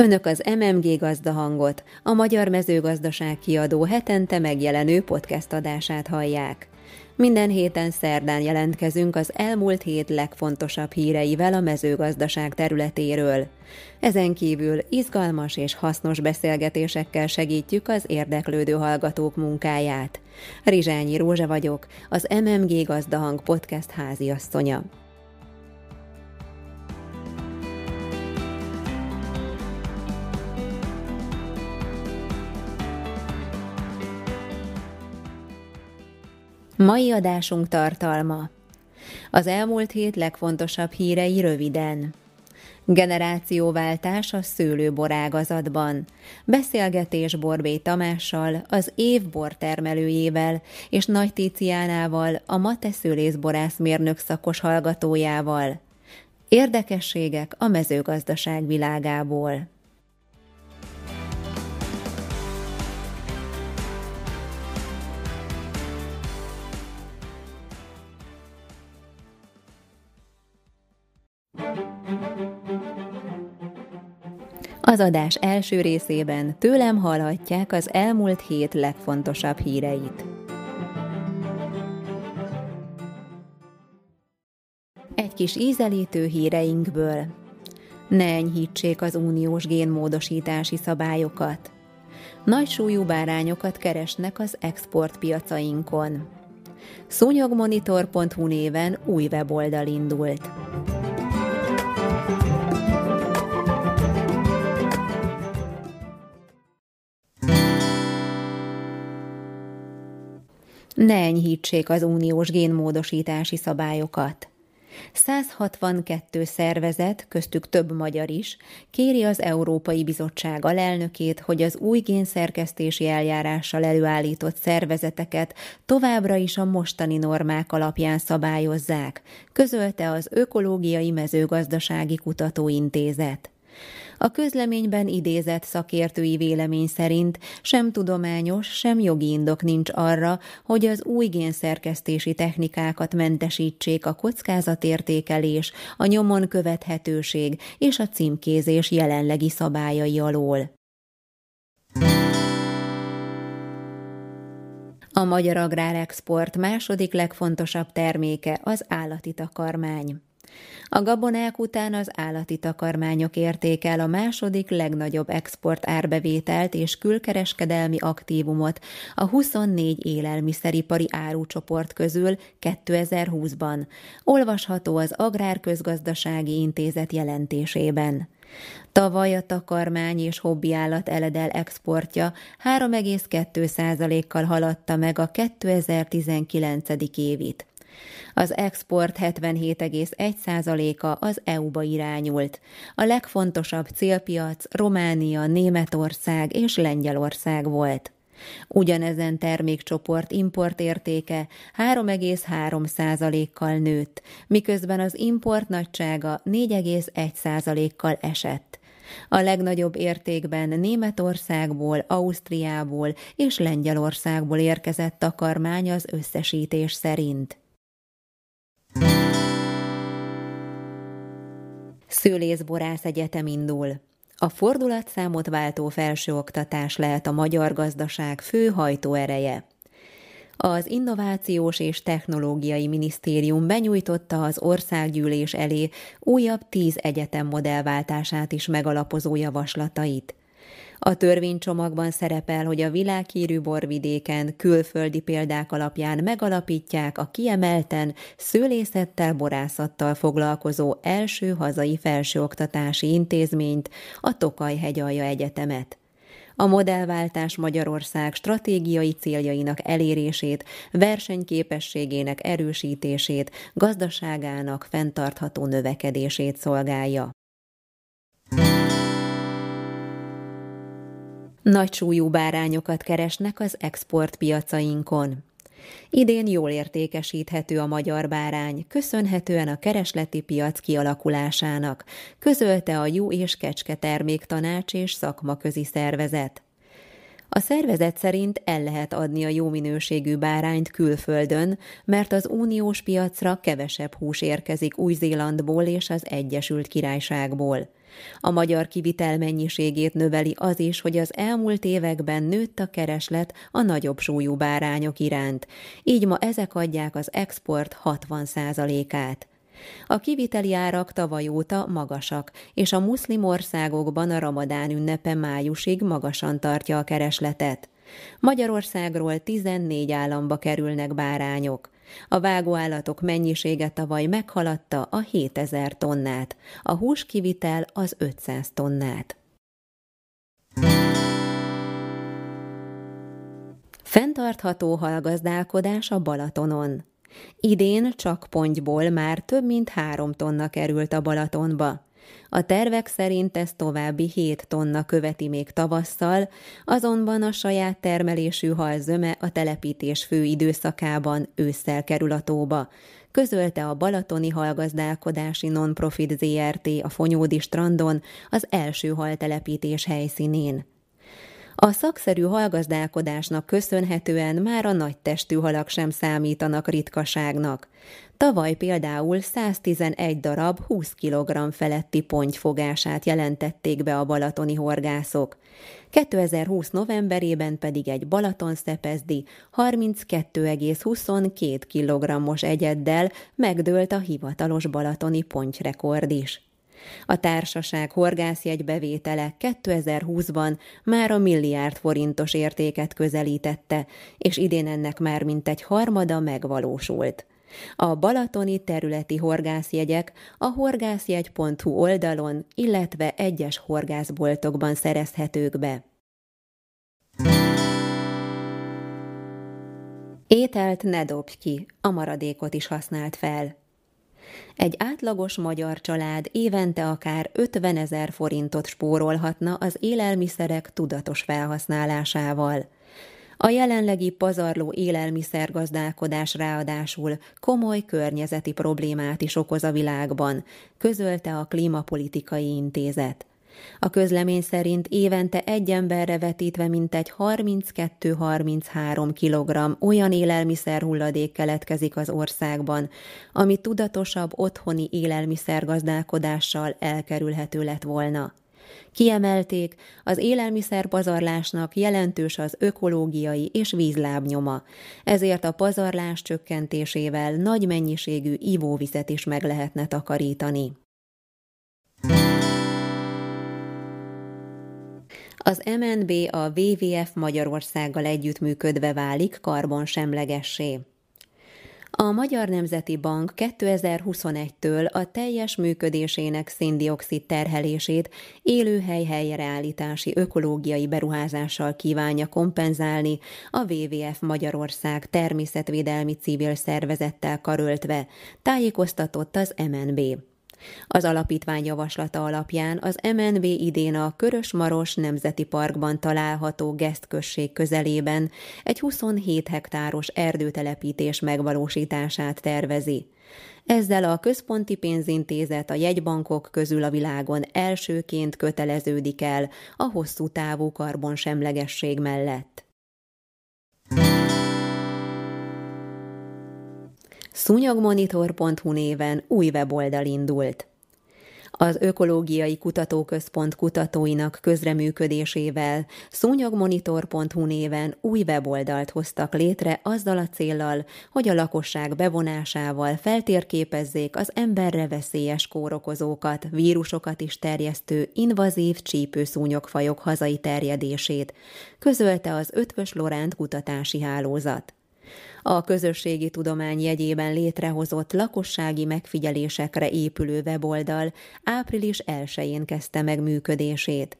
Önök az MMG gazdahangot, a Magyar Mezőgazdaság kiadó hetente megjelenő podcast adását hallják. Minden héten szerdán jelentkezünk az elmúlt hét legfontosabb híreivel a mezőgazdaság területéről. Ezen kívül izgalmas és hasznos beszélgetésekkel segítjük az érdeklődő hallgatók munkáját. Rizsányi Rózsa vagyok, az MMG Gazdahang podcast háziasszonya. Mai adásunk tartalma Az elmúlt hét legfontosabb hírei röviden. Generációváltás a szőlőborágazatban. Beszélgetés Borbé Tamással, az év bortermelőjével és Nagy Tíciánával, a Mate szőlészborászmérnök szakos hallgatójával. Érdekességek a mezőgazdaság világából. Az adás első részében tőlem hallhatják az elmúlt hét legfontosabb híreit. Egy kis ízelítő híreinkből. Ne enyhítsék az uniós génmódosítási szabályokat. Nagy súlyú bárányokat keresnek az exportpiacainkon. Szúnyogmonitor.hu néven új weboldal indult. Ne enyhítsék az uniós génmódosítási szabályokat. 162 szervezet, köztük több magyar is, kéri az Európai Bizottság alelnökét, hogy az új génszerkesztési eljárással előállított szervezeteket továbbra is a mostani normák alapján szabályozzák, közölte az Ökológiai Mezőgazdasági Kutatóintézet. A közleményben idézett szakértői vélemény szerint sem tudományos, sem jogi indok nincs arra, hogy az új génszerkesztési technikákat mentesítsék a kockázatértékelés, a nyomon követhetőség és a címkézés jelenlegi szabályai alól. A magyar agrárexport második legfontosabb terméke az állati takarmány. A gabonák után az állati takarmányok érték el a második legnagyobb export árbevételt és külkereskedelmi aktívumot a 24 élelmiszeripari árucsoport közül 2020-ban. Olvasható az Agrárközgazdasági Intézet jelentésében. Tavaly a takarmány és hobbiállat eledel exportja 3,2%-kal haladta meg a 2019. évit. Az export 77,1%-a az EU-ba irányult. A legfontosabb célpiac Románia, Németország és Lengyelország volt. Ugyanezen termékcsoport importértéke 3,3%-kal nőtt, miközben az import nagysága 4,1%-kal esett. A legnagyobb értékben Németországból, Ausztriából és Lengyelországból érkezett takarmány az összesítés szerint. Szőlészborász Egyetem indul. A fordulatszámot váltó felsőoktatás lehet a magyar gazdaság fő hajtóereje. Az Innovációs és Technológiai Minisztérium benyújtotta az országgyűlés elé újabb tíz egyetem modellváltását is megalapozó javaslatait. A törvénycsomagban szerepel, hogy a világhírű borvidéken külföldi példák alapján megalapítják a kiemelten szőlészettel, borászattal foglalkozó első hazai felsőoktatási intézményt, a Tokaj hegyalja Egyetemet a modellváltás Magyarország stratégiai céljainak elérését, versenyképességének erősítését, gazdaságának fenntartható növekedését szolgálja. Nagy súlyú bárányokat keresnek az exportpiacainkon. Idén jól értékesíthető a magyar bárány, köszönhetően a keresleti piac kialakulásának, közölte a Jó és Kecske Terméktanács és Szakmaközi Szervezet. A szervezet szerint el lehet adni a jó minőségű bárányt külföldön, mert az uniós piacra kevesebb hús érkezik Új-Zélandból és az Egyesült Királyságból. A magyar kivitel mennyiségét növeli az is, hogy az elmúlt években nőtt a kereslet a nagyobb súlyú bárányok iránt, így ma ezek adják az export 60%-át. A kiviteli árak tavaly óta magasak, és a muszlim országokban a ramadán ünnepe májusig magasan tartja a keresletet. Magyarországról 14 államba kerülnek bárányok. A vágóállatok mennyisége tavaly meghaladta a 7000 tonnát, a húskivitel az 500 tonnát. Fentartható halgazdálkodás a Balatonon. Idén csak pontyból már több mint három tonna került a Balatonba. A tervek szerint ez további 7 tonna követi még tavasszal, azonban a saját termelésű hal zöme a telepítés fő időszakában ősszel kerül a tóba, közölte a Balatoni Halgazdálkodási Nonprofit ZRT a Fonyódi strandon az első haltelepítés helyszínén. A szakszerű halgazdálkodásnak köszönhetően már a nagy testű halak sem számítanak ritkaságnak. Tavaly például 111 darab 20 kg feletti pontyfogását jelentették be a balatoni horgászok. 2020 novemberében pedig egy Balaton szepezdi 32,22 kg-os egyeddel megdőlt a hivatalos balatoni pontyrekord is. A társaság horgászjegy bevétele 2020-ban már a milliárd forintos értéket közelítette, és idén ennek már mintegy harmada megvalósult. A balatoni területi horgászjegyek a horgászjegy.hu oldalon, illetve egyes horgászboltokban szerezhetők be. Ételt ne dobj ki, a maradékot is használt fel. Egy átlagos magyar család évente akár 50 ezer forintot spórolhatna az élelmiszerek tudatos felhasználásával. A jelenlegi pazarló élelmiszergazdálkodás ráadásul komoly környezeti problémát is okoz a világban, közölte a Klímapolitikai Intézet. A közlemény szerint évente egy emberre vetítve mintegy 32-33 kg olyan élelmiszer hulladék keletkezik az országban, ami tudatosabb otthoni élelmiszergazdálkodással elkerülhető lett volna. Kiemelték, az élelmiszer pazarlásnak jelentős az ökológiai és vízlábnyoma, ezért a pazarlás csökkentésével nagy mennyiségű ivóvizet is meg lehetne takarítani. Az MNB a WWF Magyarországgal együttműködve válik karbonsemlegessé. A Magyar Nemzeti Bank 2021-től a teljes működésének széndiokszid terhelését élőhely helyreállítási ökológiai beruházással kívánja kompenzálni a WWF Magyarország természetvédelmi civil szervezettel karöltve, tájékoztatott az MNB. Az alapítvány javaslata alapján az MNB idén a Körös-Maros Nemzeti Parkban található Gesztközség közelében egy 27 hektáros erdőtelepítés megvalósítását tervezi. Ezzel a központi pénzintézet a jegybankok közül a világon elsőként köteleződik el a hosszú távú karbonsemlegesség mellett. Szúnyogmonitor.hu néven új weboldal indult. Az Ökológiai Kutatóközpont kutatóinak közreműködésével szúnyogmonitor.hu néven új weboldalt hoztak létre azzal a céllal, hogy a lakosság bevonásával feltérképezzék az emberre veszélyes kórokozókat, vírusokat is terjesztő invazív csípőszúnyogfajok hazai terjedését, közölte az Ötvös Loránt kutatási hálózat. A közösségi tudomány jegyében létrehozott lakossági megfigyelésekre épülő weboldal április 1-én kezdte meg működését.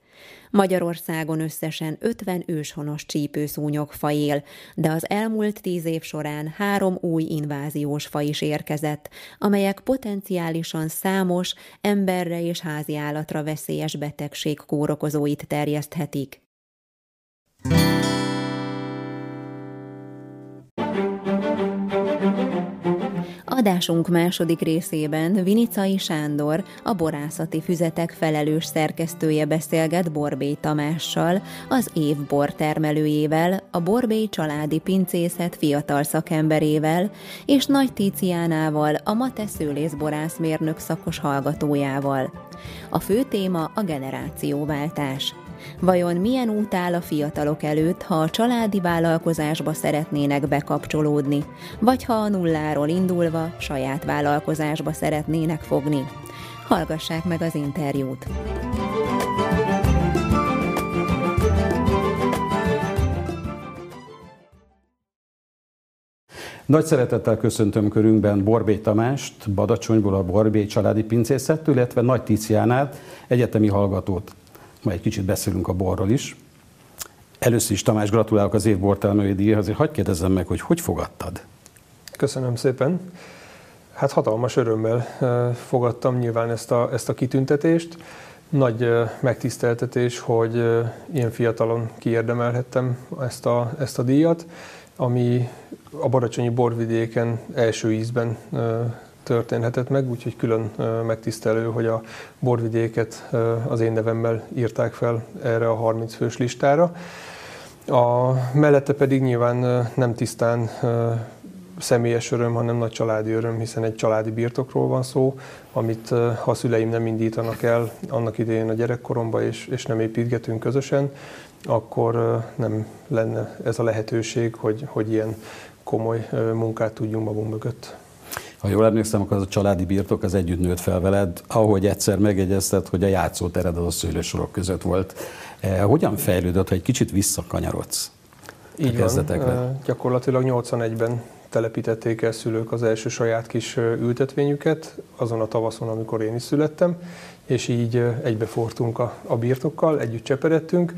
Magyarországon összesen 50 őshonos csípőszúnyog faj él, de az elmúlt tíz év során három új inváziós faj is érkezett, amelyek potenciálisan számos emberre és háziállatra veszélyes betegség kórokozóit terjeszthetik. Adásunk második részében Vinicai Sándor, a borászati füzetek felelős szerkesztője beszélget Borbély Tamással, az év bortermelőjével, a Borbély családi pincészet fiatal szakemberével, és Nagy Tíciánával, a Mate szőlészborászmérnök szakos hallgatójával. A fő téma a generációváltás. Vajon milyen út áll a fiatalok előtt, ha a családi vállalkozásba szeretnének bekapcsolódni, vagy ha a nulláról indulva saját vállalkozásba szeretnének fogni? Hallgassák meg az interjút! Nagy szeretettel köszöntöm körünkben Borbé Tamást, Badacsonyból a Borbé családi pincészettől, illetve Nagy Ticiánát, egyetemi hallgatót majd egy kicsit beszélünk a borról is. Először is Tamás, gratulálok az év bortelmői díjhoz, azért hagyd kérdezzem meg, hogy hogy fogadtad? Köszönöm szépen. Hát hatalmas örömmel fogadtam nyilván ezt a, ezt a kitüntetést. Nagy megtiszteltetés, hogy ilyen fiatalon kiérdemelhettem ezt a, ezt a díjat, ami a Baracsonyi borvidéken első ízben történhetett meg, úgyhogy külön megtisztelő, hogy a borvidéket az én nevemmel írták fel erre a 30 fős listára. A mellette pedig nyilván nem tisztán személyes öröm, hanem nagy családi öröm, hiszen egy családi birtokról van szó, amit ha a szüleim nem indítanak el annak idején a gyerekkoromban, és, és nem építgetünk közösen, akkor nem lenne ez a lehetőség, hogy, hogy ilyen komoly munkát tudjunk magunk mögött. Ha jól emlékszem, akkor az a családi birtok az együtt nőtt fel veled, ahogy egyszer megjegyezted, hogy a játszótered az a szőlősorok között volt. Eh, hogyan fejlődött, ha egy kicsit visszakanyarodsz? Így van, eh, gyakorlatilag 81-ben telepítették el szülők az első saját kis eh, ültetvényüket, azon a tavaszon, amikor én is születtem, és így egybefortunk a, a birtokkal, együtt cseperedtünk.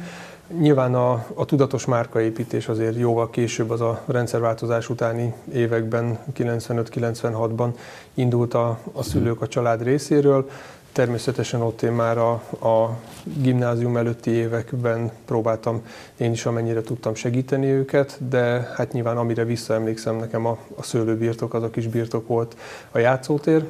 Nyilván a, a tudatos márkaépítés azért jóval később, az a rendszerváltozás utáni években, 95-96-ban indult a, a szülők a család részéről. Természetesen ott én már a, a gimnázium előtti években próbáltam én is amennyire tudtam segíteni őket, de hát nyilván amire visszaemlékszem, nekem a, a szőlőbirtok, az a kis birtok volt a játszótér,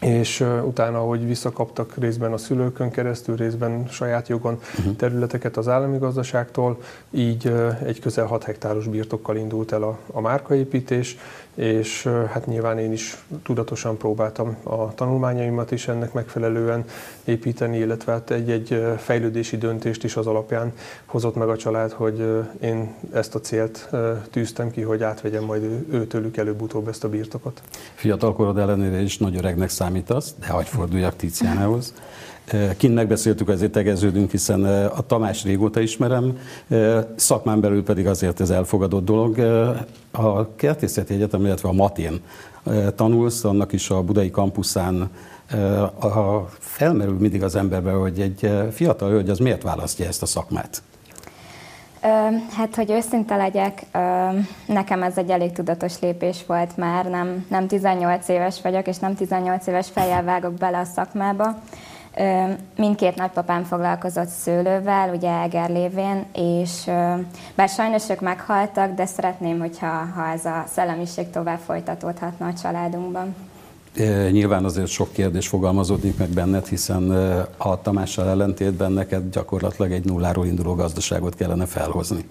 és utána, hogy visszakaptak részben a szülőkön keresztül, részben saját jogon uh-huh. területeket az állami gazdaságtól, így egy közel 6 hektáros birtokkal indult el a, a márkaépítés, és hát nyilván én is tudatosan próbáltam a tanulmányaimat is ennek megfelelően építeni, illetve hát egy-egy fejlődési döntést is az alapján hozott meg a család, hogy én ezt a célt tűztem ki, hogy átvegyem majd őtőlük előbb-utóbb ezt a birtokot. Fiatalkorod ellenére is nagy öregnek számítasz, de hagyj forduljak Tíciánához. Kint megbeszéltük, ezért tegeződünk, hiszen a Tamás régóta ismerem, szakmán belül pedig azért ez elfogadott dolog. A Kertészeti Egyetem, illetve a Matén tanulsz, annak is a budai kampuszán a, felmerül mindig az emberbe, hogy egy fiatal hölgy az miért választja ezt a szakmát? Hát, hogy őszinte legyek, nekem ez egy elég tudatos lépés volt már, nem, nem 18 éves vagyok, és nem 18 éves fejjel vágok bele a szakmába. Mindkét nagypapám foglalkozott szőlővel, ugye Eger lévén, és bár sajnos ők meghaltak, de szeretném, hogyha ha ez a szellemiség tovább folytatódhatna a családunkban. Nyilván azért sok kérdés fogalmazódik meg benned, hiszen a Tamással ellentétben neked gyakorlatilag egy nulláról induló gazdaságot kellene felhozni.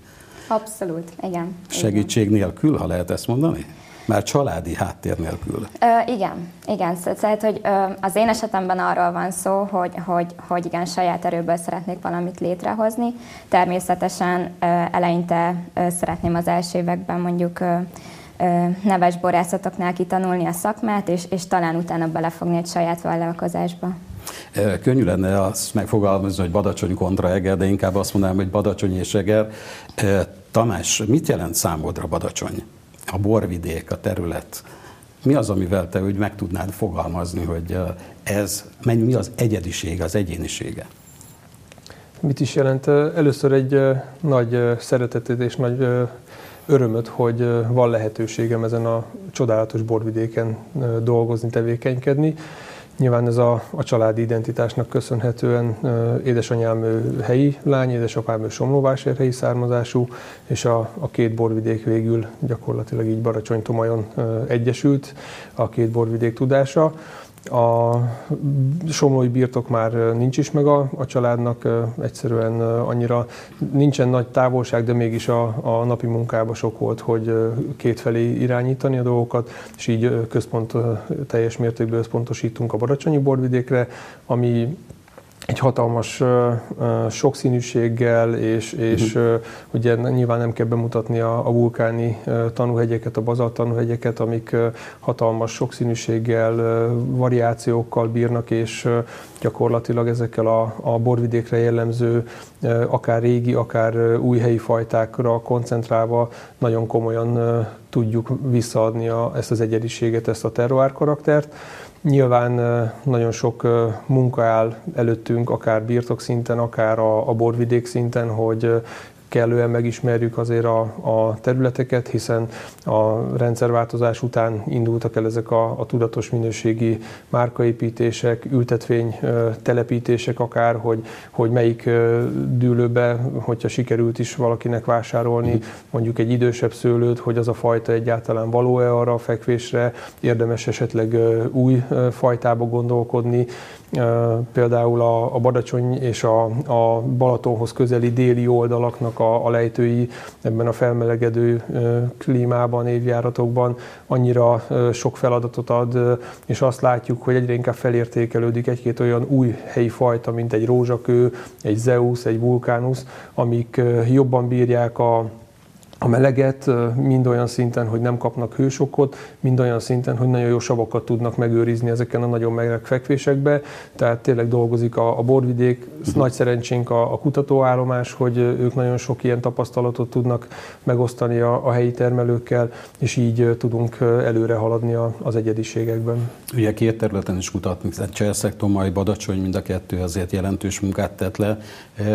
Abszolút, igen. Segítség igen. nélkül, ha lehet ezt mondani? Már családi háttér nélkül. Ö, igen, igen. Tehát, hogy ö, az én esetemben arról van szó, hogy, hogy, hogy igen, saját erőből szeretnék valamit létrehozni. Természetesen ö, eleinte ö, szeretném az első években mondjuk ö, neves borászatoknál kitanulni a szakmát, és, és talán utána belefogni egy saját vállalkozásba. Könnyű lenne azt megfogalmazni, hogy Badacsony kontra Eger, de inkább azt mondanám, hogy Badacsony és Eger. Tamás, mit jelent számodra Badacsony? A borvidék, a terület. Mi az, amivel te úgy meg tudnád fogalmazni, hogy ez, mi az egyediség, az egyénisége? Mit is jelent? Először egy nagy szeretetét és nagy örömöt, hogy van lehetőségem ezen a csodálatos borvidéken dolgozni, tevékenykedni. Nyilván ez a, a családi identitásnak köszönhetően édesanyám helyi lány, édesapám ő somlóvásárhelyi származású, és a, a két borvidék végül gyakorlatilag így Baracsony-Tomajon egyesült, a két borvidék tudása. A somlói birtok már nincs is meg a, a családnak, egyszerűen annyira nincsen nagy távolság, de mégis a, a napi munkába sok volt, hogy kétfelé irányítani a dolgokat, és így központ teljes mértékben összpontosítunk a Baracsonyi borvidékre, ami egy hatalmas sokszínűséggel, és, és uh-huh. ugye nyilván nem kell bemutatni a, a vulkáni tanúhegyeket, a bazalt tanúhegyeket, amik hatalmas sokszínűséggel, variációkkal bírnak, és gyakorlatilag ezekkel a, a borvidékre jellemző, akár régi, akár új helyi fajtákra koncentrálva nagyon komolyan tudjuk visszaadni a, ezt az egyediséget, ezt a terroár karaktert. Nyilván nagyon sok munka áll előttünk, akár birtok szinten, akár a, a borvidék szinten, hogy kellően megismerjük azért a, a területeket, hiszen a rendszerváltozás után indultak el ezek a, a tudatos minőségi márkaépítések, ültetvény telepítések akár, hogy, hogy melyik dűlőbe, hogyha sikerült is valakinek vásárolni mondjuk egy idősebb szőlőt, hogy az a fajta egyáltalán való-e arra a fekvésre, érdemes esetleg új fajtába gondolkodni, például a, a Badacsony és a, a Balatonhoz közeli déli oldalaknak a, a lejtői ebben a felmelegedő klímában, évjáratokban annyira sok feladatot ad, és azt látjuk, hogy egyre inkább felértékelődik egy-két olyan új helyi fajta, mint egy rózsakő, egy Zeus, egy vulkánusz, amik jobban bírják a a meleget, mind olyan szinten, hogy nem kapnak hősokot, mind olyan szinten, hogy nagyon jó savakat tudnak megőrizni ezeken a nagyon meleg fekvésekbe. Tehát tényleg dolgozik a, a borvidék, uh-huh. nagy szerencsénk a, a kutatóállomás, hogy ők nagyon sok ilyen tapasztalatot tudnak megosztani a, a helyi termelőkkel, és így tudunk előre haladni a, az egyediségekben. Ugye két területen is kutatni, Cselszekton, majd Badacsony, mind a kettő azért jelentős munkát tett le.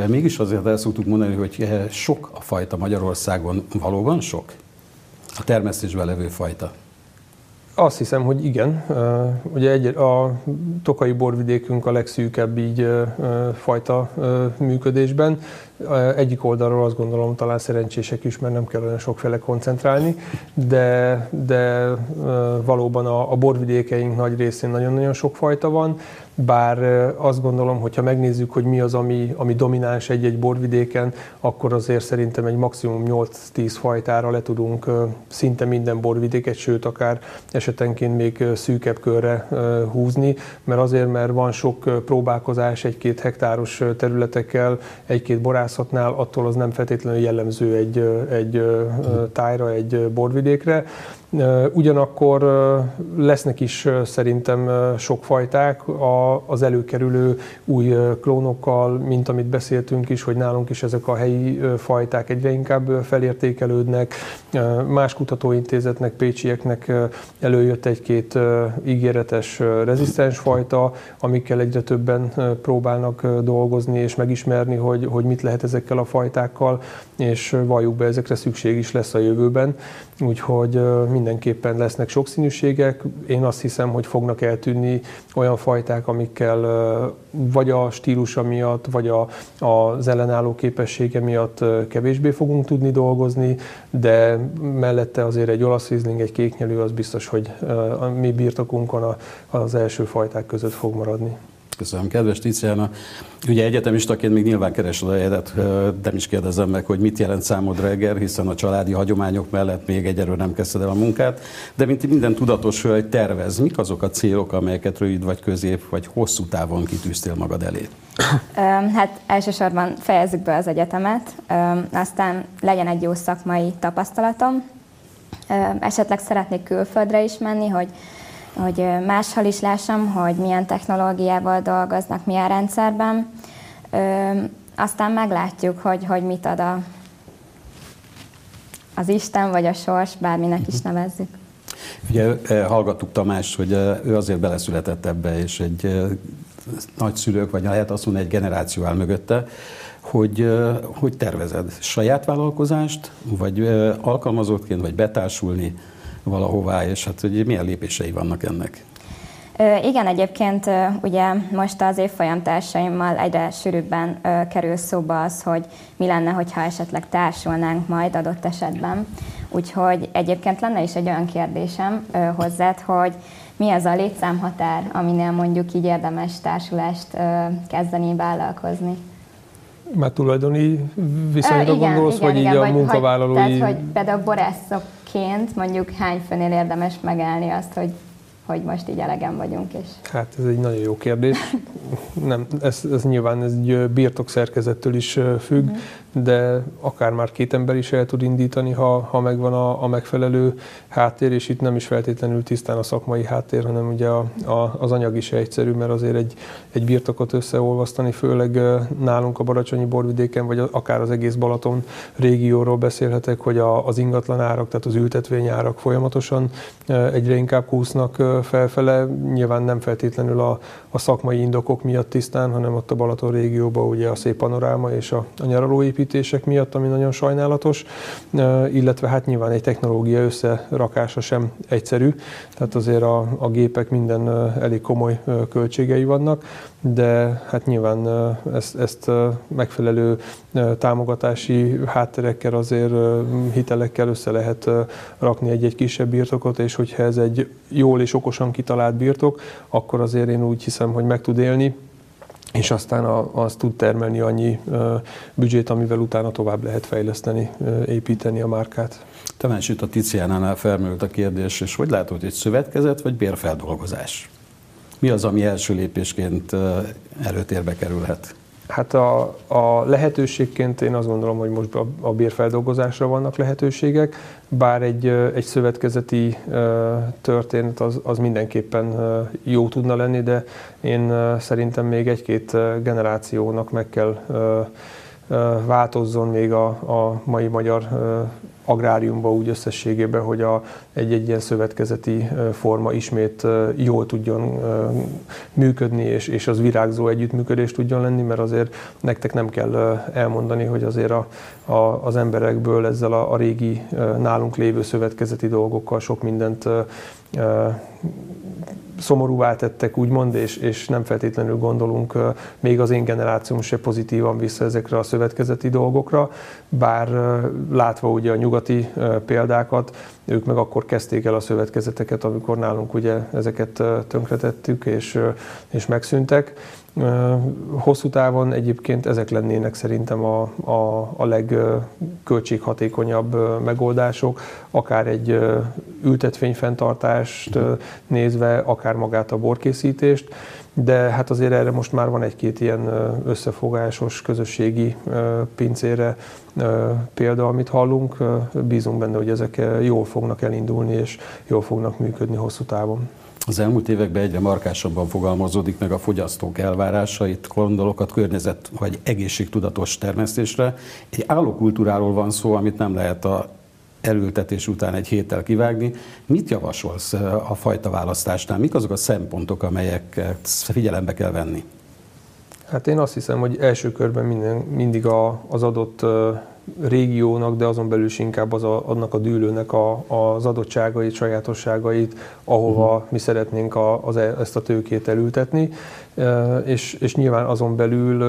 Mégis azért el szoktuk mondani, hogy sok a fajta Magyarországon valóban sok? A termesztésben levő fajta. Azt hiszem, hogy igen. Ugye egy, a tokai borvidékünk a legszűkebb így fajta működésben. Egyik oldalról azt gondolom talán szerencsések is, mert nem kell olyan sokféle koncentrálni, de, de valóban a, a borvidékeink nagy részén nagyon-nagyon sok fajta van, bár azt gondolom, hogy ha megnézzük, hogy mi az, ami, ami domináns egy-egy borvidéken, akkor azért szerintem egy maximum 8-10 fajtára le tudunk szinte minden borvidéket, sőt akár esetenként még szűkebb körre húzni, mert azért, mert van sok próbálkozás egy-két hektáros területekkel, egy-két borászatnál, attól az nem feltétlenül jellemző egy, egy tájra, egy borvidékre. Ugyanakkor lesznek is szerintem sok fajták az előkerülő új klónokkal, mint amit beszéltünk is, hogy nálunk is ezek a helyi fajták egyre inkább felértékelődnek. Más kutatóintézetnek, pécsieknek előjött egy-két ígéretes rezisztens fajta, amikkel egyre többen próbálnak dolgozni és megismerni, hogy, hogy mit lehet ezekkel a fajtákkal, és valljuk be, ezekre szükség is lesz a jövőben. Úgyhogy mindenképpen lesznek sokszínűségek. Én azt hiszem, hogy fognak eltűnni olyan fajták, amikkel vagy a stílusa miatt, vagy a, az ellenálló képessége miatt kevésbé fogunk tudni dolgozni, de mellette azért egy olasz rizling, egy kéknyelő az biztos, hogy a mi birtokunkon az első fajták között fog maradni. Köszönöm, kedves Tiziana. Ugye egyetemistaként még nyilván keresed a helyet, nem is kérdezem meg, hogy mit jelent számodra Eger, hiszen a családi hagyományok mellett még egyelőre nem kezdted el a munkát, de mint minden tudatos hölgy tervez, mik azok a célok, amelyeket rövid vagy közép vagy hosszú távon kitűztél magad elé? Hát elsősorban fejezzük be az egyetemet, aztán legyen egy jó szakmai tapasztalatom, esetleg szeretnék külföldre is menni, hogy hogy máshol is lássam, hogy milyen technológiával dolgoznak, milyen rendszerben. Aztán meglátjuk, hogy, hogy mit ad a, az Isten vagy a sors, bárminek is nevezzük. Ugye hallgattuk Tamást, hogy ő azért beleszületett ebbe, és egy nagyszülők, vagy lehet azt mondani, egy generáció áll mögötte, hogy, hogy tervezed saját vállalkozást, vagy alkalmazottként, vagy betársulni, valahová, és hát hogy milyen lépései vannak ennek? Igen, egyébként ugye most az évfolyam társaimmal egyre sűrűbben kerül szóba az, hogy mi lenne, hogyha esetleg társulnánk majd adott esetben. Úgyhogy egyébként lenne is egy olyan kérdésem hozzád, hogy mi az a létszámhatár, aminél mondjuk így érdemes társulást kezdeni, vállalkozni? Már tulajdoni viszonyra igen, gondolsz, igen, vagy igen, így a munkavállalói... Hogy, tehát, hogy például borászokként mondjuk hány főnél érdemes megállni azt, hogy hogy most így elegem vagyunk. És... Hát ez egy nagyon jó kérdés. Nem, ez, ez nyilván ez egy birtokszerkezettől is függ, uh-huh de akár már két ember is el tud indítani, ha, ha megvan a, a megfelelő háttér, és itt nem is feltétlenül tisztán a szakmai háttér, hanem ugye a, a, az anyag is egyszerű, mert azért egy, egy birtokot összeolvasztani, főleg nálunk a Baracsonyi borvidéken, vagy akár az egész Balaton régióról beszélhetek, hogy a, az ingatlan árak, tehát az ültetvényárak folyamatosan egyre inkább kúsznak felfele, nyilván nem feltétlenül a, a szakmai indokok miatt tisztán, hanem ott a Balaton régióban ugye a szép panoráma és a, a nyaralóépítések miatt, ami nagyon sajnálatos, illetve hát nyilván egy technológia összerakása sem egyszerű, tehát azért a, a gépek minden elég komoly költségei vannak, de hát nyilván ezt, ezt megfelelő támogatási hátterekkel azért hitelekkel össze lehet rakni egy-egy kisebb birtokot, és hogyha ez egy jól és okosan kitalált birtok, akkor azért én úgy hiszem, hogy meg tud élni, és aztán az tud termelni annyi büdzsét, amivel utána tovább lehet fejleszteni, építeni a márkát. Tamás itt a Tiziánánál felmerült a kérdés, és hogy látod, hogy egy szövetkezet vagy bérfeldolgozás? Mi az, ami első lépésként előtérbe kerülhet? Hát a, a lehetőségként én azt gondolom, hogy most a, a bérfeldolgozásra vannak lehetőségek, bár egy, egy szövetkezeti történet az, az mindenképpen jó tudna lenni, de én szerintem még egy-két generációnak meg kell változzon még a, a mai magyar agráriumba úgy összességében, hogy a, egy-egy ilyen szövetkezeti forma ismét jól tudjon működni, és, és az virágzó együttműködés tudjon lenni, mert azért nektek nem kell elmondani, hogy azért a, a, az emberekből ezzel a, a régi nálunk lévő szövetkezeti dolgokkal sok mindent szomorúvá tettek, úgymond, és, és nem feltétlenül gondolunk még az én generációm se pozitívan vissza ezekre a szövetkezeti dolgokra, bár látva ugye a nyugati példákat, ők meg akkor kezdték el a szövetkezeteket, amikor nálunk ugye ezeket tönkretettük és, és megszűntek. Hosszú távon egyébként ezek lennének szerintem a, a, a legköltséghatékonyabb megoldások, akár egy ültetvényfenntartást nézve, akár magát a borkészítést, de hát azért erre most már van egy-két ilyen összefogásos közösségi pincére példa, amit hallunk. Bízunk benne, hogy ezek jól fognak elindulni és jól fognak működni hosszú távon. Az elmúlt években egyre markásabban fogalmazódik meg a fogyasztók elvárásait, gondolokat, környezet vagy egészségtudatos termesztésre. Egy állókultúráról van szó, amit nem lehet a elültetés után egy héttel kivágni. Mit javasolsz a fajta választásnál? Mik azok a szempontok, amelyeket figyelembe kell venni? Hát én azt hiszem, hogy első körben minden, mindig a, az adott régiónak, de azon belül is inkább az a, annak a dűlőnek a, az adottságait, sajátosságait, ahova uh-huh. mi szeretnénk a, az, e, ezt a tőkét elültetni és, és nyilván azon belül,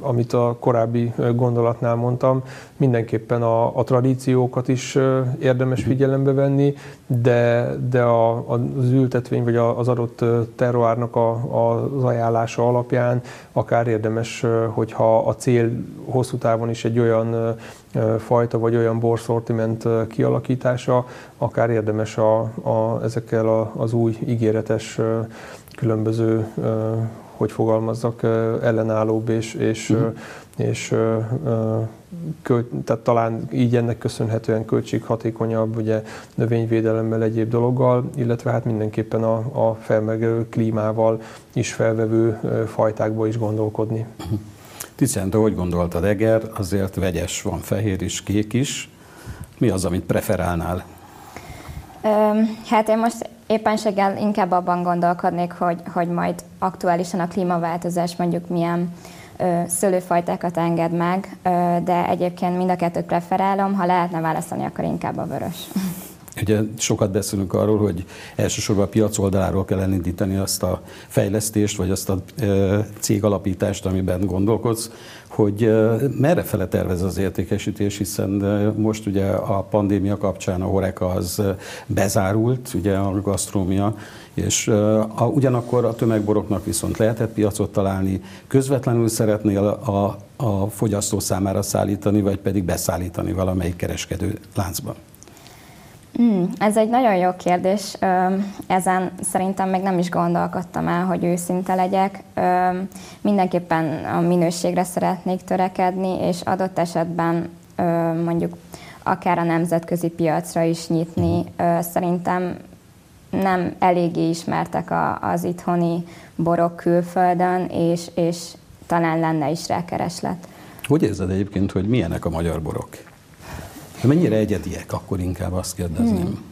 amit a korábbi gondolatnál mondtam, mindenképpen a, a tradíciókat is érdemes figyelembe venni, de, de a, az ültetvény vagy az adott terroárnak a, az ajánlása alapján akár érdemes, hogyha a cél hosszú távon is egy olyan fajta vagy olyan borszortiment kialakítása, akár érdemes a, a, ezekkel az új ígéretes különböző, hogy fogalmazzak, ellenállóbb és, és, uh-huh. és költ, tehát talán így ennek köszönhetően költséghatékonyabb, ugye növényvédelemmel, egyéb dologgal, illetve hát mindenképpen a, a felmegelő klímával is felvevő fajtákba is gondolkodni. Uh-huh. Tisztán, te hogy gondoltad, Eger azért vegyes, van fehér is, kék is. Mi az, amit preferálnál? Hát én most éppenséggel inkább abban gondolkodnék, hogy, hogy majd aktuálisan a klímaváltozás mondjuk milyen ö, szőlőfajtákat enged meg, ö, de egyébként mind a kettőt preferálom, ha lehetne választani, akkor inkább a vörös. Ugye sokat beszélünk arról, hogy elsősorban a piac oldaláról kell elindítani azt a fejlesztést, vagy azt a cégalapítást, amiben gondolkodsz, hogy merre fele tervez az értékesítés, hiszen most ugye a pandémia kapcsán a Horeca az bezárult, ugye a gasztrómia, és a, ugyanakkor a tömegboroknak viszont lehetett piacot találni, közvetlenül szeretnél a, a fogyasztó számára szállítani, vagy pedig beszállítani valamelyik kereskedő láncban. Mm, ez egy nagyon jó kérdés. Ezen szerintem még nem is gondolkodtam el, hogy őszinte legyek. Mindenképpen a minőségre szeretnék törekedni, és adott esetben mondjuk akár a nemzetközi piacra is nyitni. Szerintem nem eléggé ismertek az itthoni borok külföldön, és, és talán lenne is rá kereslet. Hogy érzed egyébként, hogy milyenek a magyar borok? Mennyire egyediek, akkor inkább azt kérdezném. Hmm.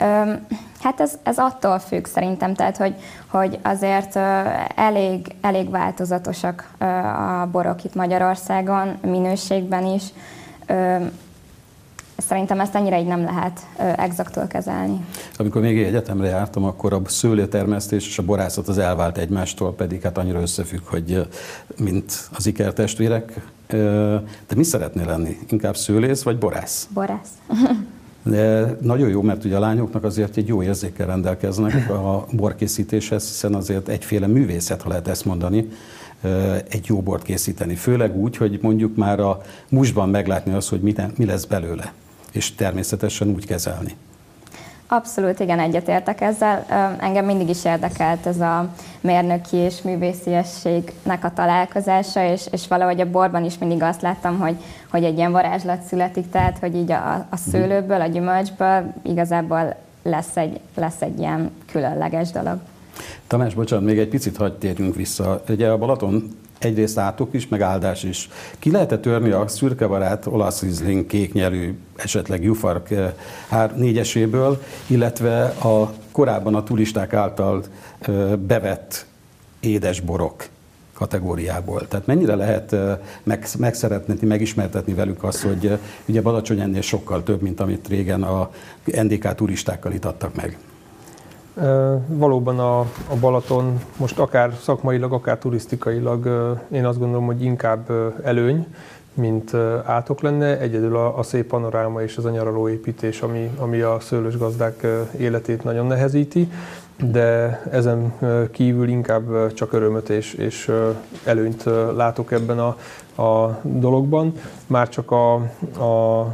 Öm, hát ez, ez attól függ szerintem, tehát hogy, hogy azért elég, elég változatosak a borok itt Magyarországon, minőségben is. Ö, szerintem ezt ennyire így nem lehet exaktul kezelni. Amikor még egyetemre jártam, akkor a szőlőtermesztés és a borászat az elvált egymástól, pedig hát annyira összefügg, hogy mint az ikertestvérek. De mi szeretnél lenni? Inkább szőlész vagy borász? Borász. De nagyon jó, mert ugye a lányoknak azért egy jó érzékkel rendelkeznek a borkészítéshez, hiszen azért egyféle művészet, ha lehet ezt mondani, egy jó bort készíteni. Főleg úgy, hogy mondjuk már a musban meglátni azt, hogy mi lesz belőle és természetesen úgy kezelni. Abszolút, igen, egyetértek ezzel. Engem mindig is érdekelt ez a mérnöki és művésziességnek a találkozása, és, és valahogy a borban is mindig azt láttam, hogy, hogy egy ilyen varázslat születik, tehát hogy így a, a szőlőből, a gyümölcsből igazából lesz egy, lesz egy ilyen különleges dolog. Tamás, bocsánat, még egy picit hagyd térjünk vissza. Ugye a Balaton egyrészt átok is, meg áldás is. Ki lehet törni a szürkebarát olasz kék kéknyelű, esetleg jufark hár négyeséből, illetve a korábban a turisták által bevett édesborok kategóriából. Tehát mennyire lehet meg, megszeretni, megismertetni velük azt, hogy ugye Balacsony ennél sokkal több, mint amit régen a NDK turistákkal itattak meg. Valóban a, a Balaton most akár szakmailag, akár turisztikailag én azt gondolom, hogy inkább előny, mint átok lenne. Egyedül a, a szép panoráma és az a nyaraló építés, ami, ami a szőlős gazdák életét nagyon nehezíti, de ezen kívül inkább csak örömöt és, és előnyt látok ebben a, a dologban. Már csak a, a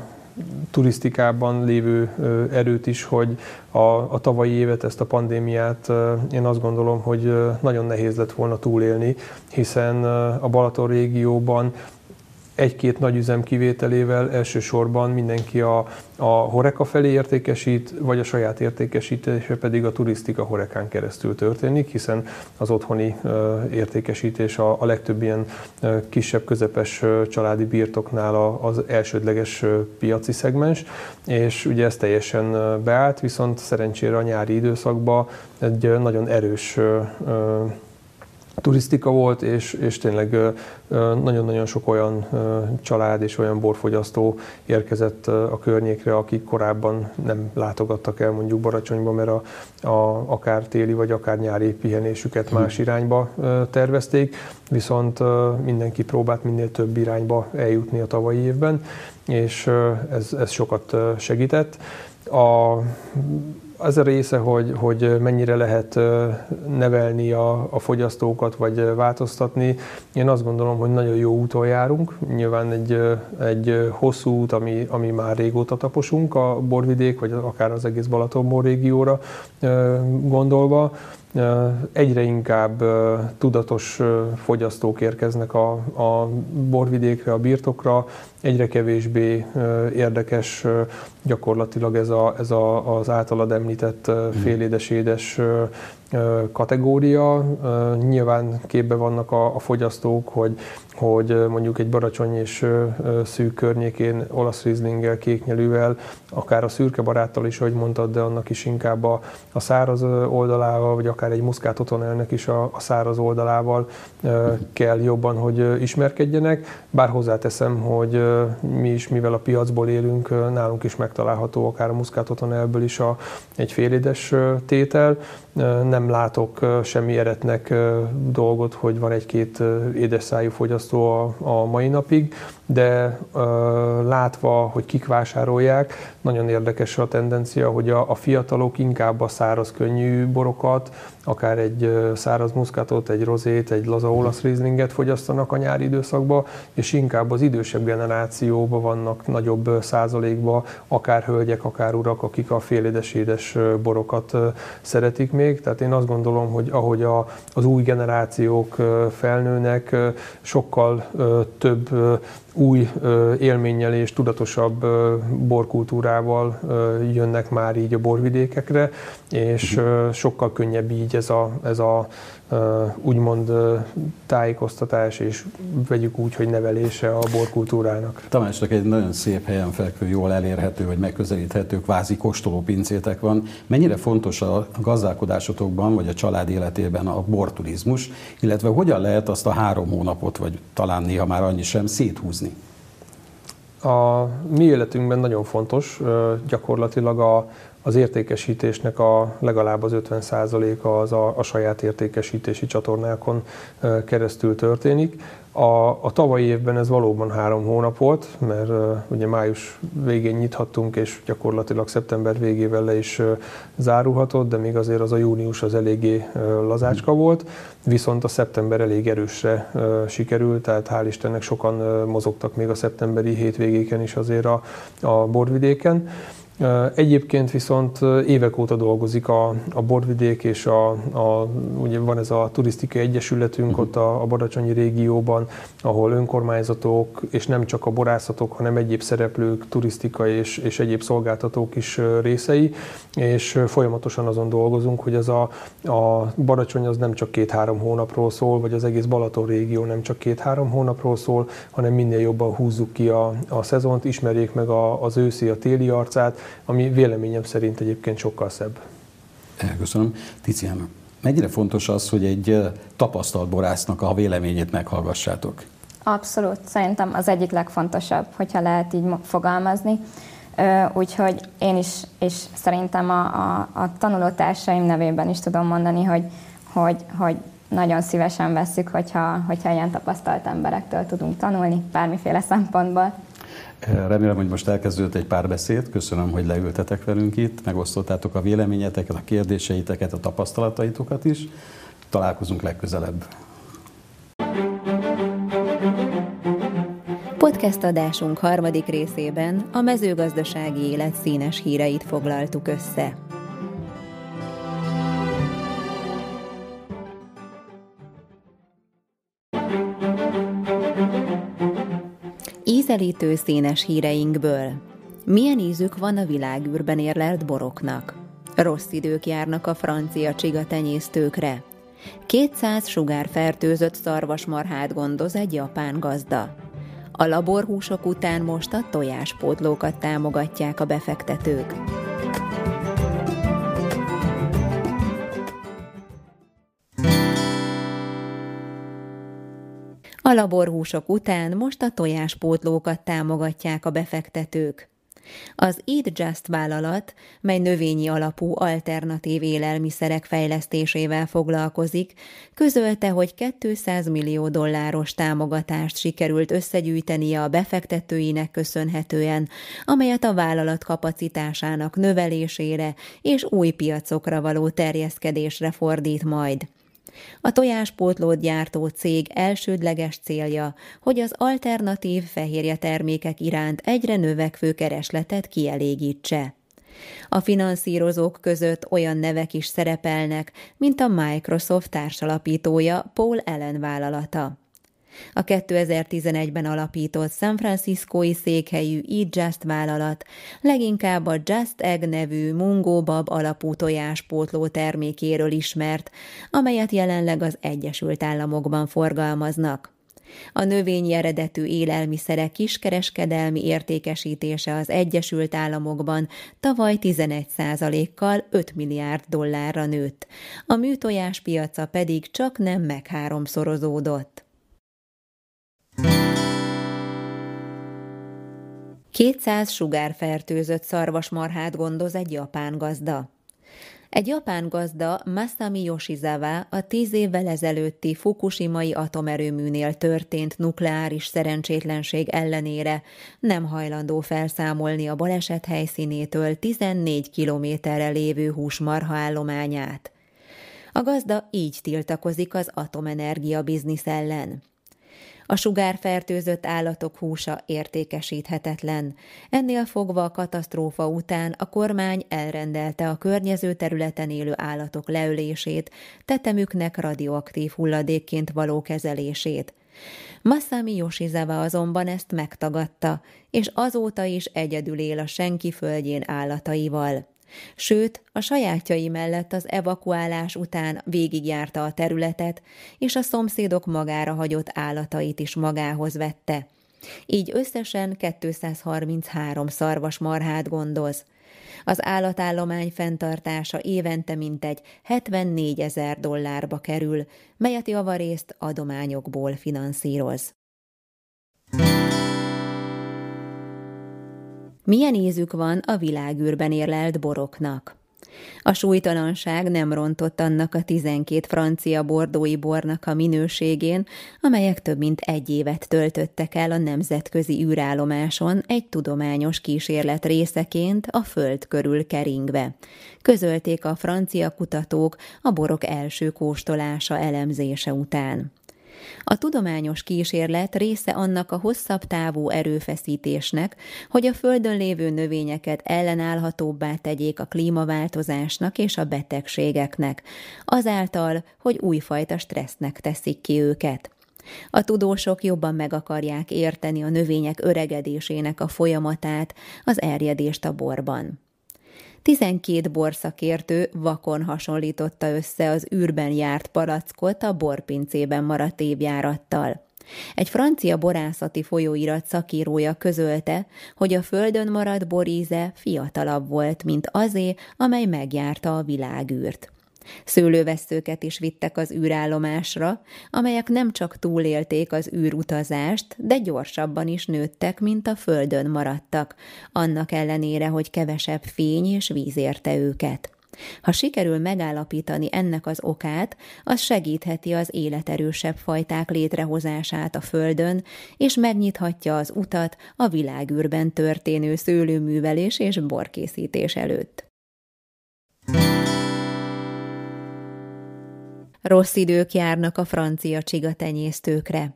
turisztikában lévő erőt is, hogy a, a tavalyi évet, ezt a pandémiát én azt gondolom, hogy nagyon nehéz lett volna túlélni, hiszen a Balaton régióban egy-két nagy üzem kivételével elsősorban mindenki a, a Horeka felé értékesít, vagy a saját értékesítése pedig a turisztika Horekán keresztül történik, hiszen az otthoni értékesítés a, a legtöbb ilyen kisebb, közepes családi birtoknál az elsődleges piaci szegmens, és ugye ez teljesen beállt, viszont szerencsére a nyári időszakban egy nagyon erős turisztika volt, és, és tényleg nagyon-nagyon sok olyan család és olyan borfogyasztó érkezett a környékre, akik korábban nem látogattak el mondjuk Baracsonyba, mert a, a, akár téli vagy akár nyári pihenésüket más irányba tervezték, viszont mindenki próbált minél több irányba eljutni a tavalyi évben, és ez, ez sokat segített. A az a része, hogy, hogy mennyire lehet nevelni a, a fogyasztókat, vagy változtatni, én azt gondolom, hogy nagyon jó úton járunk. Nyilván egy, egy hosszú út, ami, ami már régóta taposunk a borvidék, vagy akár az egész Balatonbor régióra gondolva. Egyre inkább tudatos fogyasztók érkeznek a, a borvidékre, a birtokra, egyre kevésbé érdekes gyakorlatilag ez, a, ez a, az általad említett félédes-édes kategória. Nyilván képbe vannak a, fogyasztók, hogy, hogy mondjuk egy baracsony és szűk környékén olasz rizlinggel, kéknyelűvel, akár a szürke baráttal is, ahogy mondtad, de annak is inkább a, a száraz oldalával, vagy akár egy muszkát otonelnek is a, a száraz oldalával kell jobban, hogy ismerkedjenek. Bár hozzáteszem, hogy mi is, mivel a piacból élünk, nálunk is megtalálható akár a muszkát otonelből is a, egy félédes tétel. Nem látok semmi eretnek dolgot, hogy van egy-két édes szájú fogyasztó a, a mai napig, de látva, hogy kik vásárolják, nagyon érdekes a tendencia, hogy a, a fiatalok inkább a száraz könnyű borokat, akár egy száraz muszkátot, egy rozét, egy laza olasz rizlinget fogyasztanak a nyári időszakban, és inkább az idősebb generációban vannak nagyobb százalékban, akár hölgyek, akár urak, akik a félédes-édes borokat szeretik még. Tehát én azt gondolom, hogy ahogy a, az új generációk felnőnek, sokkal több új élménnyel és tudatosabb borkultúrával jönnek már így a borvidékekre, és uh-huh. sokkal könnyebb így ez a, ez a úgymond tájékoztatás, és vegyük úgy, hogy nevelése a borkultúrának. Tamásnak egy nagyon szép helyen fekvő, jól elérhető, vagy megközelíthető kvázi kóstoló pincétek van. Mennyire fontos a gazdálkodásotokban, vagy a család életében a borturizmus, illetve hogyan lehet azt a három hónapot, vagy talán néha már annyi sem széthúzni? A mi életünkben nagyon fontos, gyakorlatilag a, az értékesítésnek a legalább az 50%-a az a, a saját értékesítési csatornákon keresztül történik. A, a tavalyi évben ez valóban három hónap volt, mert uh, ugye május végén nyithattunk, és gyakorlatilag szeptember végével le is uh, zárulhatott, de még azért az a június az eléggé uh, lazácska volt, viszont a szeptember elég erősre uh, sikerült, tehát hál' Istennek sokan uh, mozogtak még a szeptemberi hétvégéken is azért a, a borvidéken. Egyébként viszont évek óta dolgozik a, a Borvidék, és a, a, ugye van ez a turisztikai egyesületünk uh-huh. ott a, a Badacsonyi régióban, ahol önkormányzatok, és nem csak a borászatok, hanem egyéb szereplők, turisztikai és, és egyéb szolgáltatók is részei, és folyamatosan azon dolgozunk, hogy ez a, a Badacsony az nem csak két-három hónapról szól, vagy az egész Balaton régió nem csak két-három hónapról szól, hanem minél jobban húzzuk ki a, a szezont, ismerjék meg a, az őszi, a téli arcát, ami véleményem szerint egyébként sokkal szebb. Köszönöm. Tiziana, mennyire fontos az, hogy egy tapasztalt borásznak a véleményét meghallgassátok? Abszolút, szerintem az egyik legfontosabb, hogyha lehet így fogalmazni. Úgyhogy én is, és szerintem a, a, a tanulótársaim nevében is tudom mondani, hogy, hogy, hogy nagyon szívesen veszük, hogyha, hogyha ilyen tapasztalt emberektől tudunk tanulni, bármiféle szempontból. Remélem, hogy most elkezdődött egy pár beszéd. Köszönöm, hogy leültetek velünk itt, megosztottátok a véleményeteket, a kérdéseiteket, a tapasztalataitokat is. Találkozunk legközelebb. Podcast adásunk harmadik részében a mezőgazdasági élet színes híreit foglaltuk össze. Ízelítő színes híreinkből. Milyen ízük van a világűrben érlelt boroknak? Rossz idők járnak a francia csiga tenyésztőkre. 200 sugárfertőzött szarvasmarhát gondoz egy japán gazda. A laborhúsok után most a tojáspótlókat támogatják a befektetők. A laborhúsok után most a tojáspótlókat támogatják a befektetők. Az Eat Just vállalat, mely növényi alapú alternatív élelmiszerek fejlesztésével foglalkozik, közölte, hogy 200 millió dolláros támogatást sikerült összegyűjtenie a befektetőinek köszönhetően, amelyet a vállalat kapacitásának növelésére és új piacokra való terjeszkedésre fordít majd. A tojáspótlót gyártó cég elsődleges célja, hogy az alternatív fehérje termékek iránt egyre növekvő keresletet kielégítse. A finanszírozók között olyan nevek is szerepelnek, mint a Microsoft társalapítója Paul Allen vállalata. A 2011-ben alapított San Franciscói székhelyű Eat Just vállalat leginkább a Just Egg nevű mungóbab alapú tojáspótló termékéről ismert, amelyet jelenleg az Egyesült Államokban forgalmaznak. A növényi eredetű élelmiszerek kiskereskedelmi értékesítése az Egyesült Államokban tavaly 11%-kal 5 milliárd dollárra nőtt, a műtojás piaca pedig csak nem megháromszorozódott. 200 sugárfertőzött szarvasmarhát gondoz egy japán gazda. Egy japán gazda Masami Yoshizawa a tíz évvel ezelőtti Fukushimai atomerőműnél történt nukleáris szerencsétlenség ellenére nem hajlandó felszámolni a baleset helyszínétől 14 kilométerre lévő húsmarha állományát. A gazda így tiltakozik az atomenergia biznisz ellen. A sugárfertőzött állatok húsa értékesíthetetlen. Ennél fogva a katasztrófa után a kormány elrendelte a környező területen élő állatok leölését, tetemüknek radioaktív hulladékként való kezelését. Masami Yoshizawa azonban ezt megtagadta, és azóta is egyedül él a senki földjén állataival. Sőt, a sajátjai mellett az evakuálás után végigjárta a területet, és a szomszédok magára hagyott állatait is magához vette. Így összesen 233 szarvasmarhát gondoz. Az állatállomány fenntartása évente mintegy 74 ezer dollárba kerül, melyet javarészt adományokból finanszíroz. Milyen ízük van a világűrben érlelt boroknak? A súlytalanság nem rontott annak a 12 francia bordói bornak a minőségén, amelyek több mint egy évet töltöttek el a nemzetközi űrállomáson egy tudományos kísérlet részeként a Föld körül keringve. Közölték a francia kutatók a borok első kóstolása elemzése után. A tudományos kísérlet része annak a hosszabb távú erőfeszítésnek, hogy a Földön lévő növényeket ellenállhatóbbá tegyék a klímaváltozásnak és a betegségeknek, azáltal, hogy újfajta stressznek teszik ki őket. A tudósok jobban meg akarják érteni a növények öregedésének a folyamatát, az erjedést a borban. Tizenkét borszakértő vakon hasonlította össze az űrben járt palackot a borpincében maradt évjárattal. Egy francia borászati folyóirat szakírója közölte, hogy a földön maradt boríze fiatalabb volt, mint azé, amely megjárta a világűrt. Szőlőveszőket is vittek az űrállomásra, amelyek nem csak túlélték az űrutazást, de gyorsabban is nőttek, mint a földön maradtak, annak ellenére, hogy kevesebb fény és víz érte őket. Ha sikerül megállapítani ennek az okát, az segítheti az életerősebb fajták létrehozását a Földön, és megnyithatja az utat a világűrben történő szőlőművelés és borkészítés előtt. Rossz idők járnak a francia csigatenyésztőkre.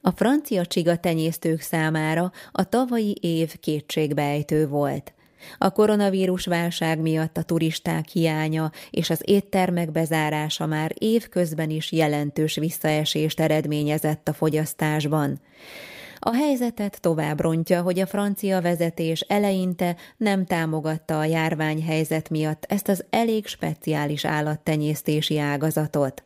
A francia csigatenyésztők számára a tavalyi év kétségbejtő volt. A koronavírus válság miatt a turisták hiánya és az éttermek bezárása már évközben is jelentős visszaesést eredményezett a fogyasztásban. A helyzetet tovább rontja, hogy a francia vezetés eleinte nem támogatta a járványhelyzet miatt ezt az elég speciális állattenyésztési ágazatot.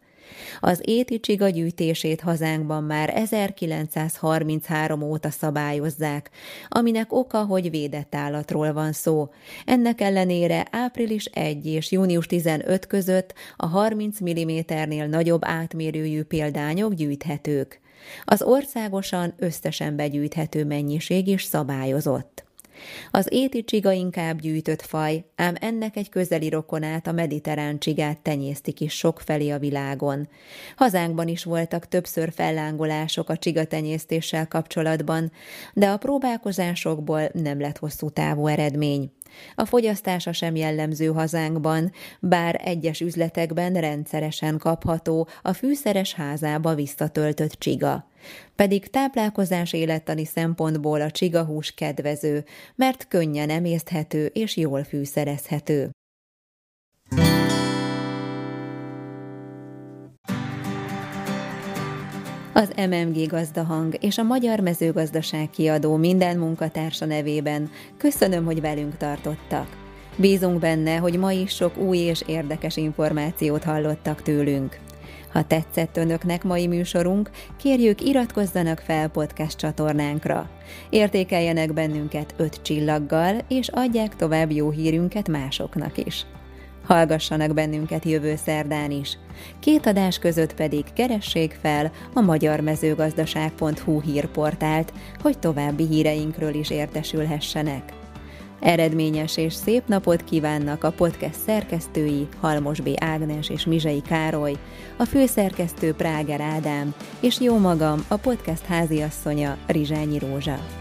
Az éti csiga gyűjtését hazánkban már 1933 óta szabályozzák, aminek oka, hogy védett állatról van szó. Ennek ellenére április 1 és június 15 között a 30 mm-nél nagyobb átmérőjű példányok gyűjthetők. Az országosan összesen begyűjthető mennyiség is szabályozott. Az éti csiga inkább gyűjtött faj, ám ennek egy közeli rokonát, a mediterrán csigát tenyésztik is sokfelé a világon. Hazánkban is voltak többször fellángolások a csigatenyésztéssel kapcsolatban, de a próbálkozásokból nem lett hosszú távú eredmény. A fogyasztása sem jellemző hazánkban, bár egyes üzletekben rendszeresen kapható a fűszeres házába visszatöltött csiga. Pedig táplálkozás élettani szempontból a csigahús kedvező, mert könnyen emészthető és jól fűszerezhető. Az MMG Gazdahang és a Magyar Mezőgazdaság kiadó minden munkatársa nevében köszönöm, hogy velünk tartottak. Bízunk benne, hogy ma is sok új és érdekes információt hallottak tőlünk. Ha tetszett önöknek mai műsorunk, kérjük iratkozzanak fel podcast csatornánkra. Értékeljenek bennünket öt csillaggal, és adják tovább jó hírünket másoknak is. Hallgassanak bennünket jövő szerdán is. Két adás között pedig keressék fel a magyarmezőgazdaság.hu hírportált, hogy további híreinkről is értesülhessenek. Eredményes és szép napot kívánnak a podcast szerkesztői Halmos B. Ágnes és Mizsei Károly, a főszerkesztő Práger Ádám, és jó magam, a podcast háziasszonya Rizsányi Rózsa.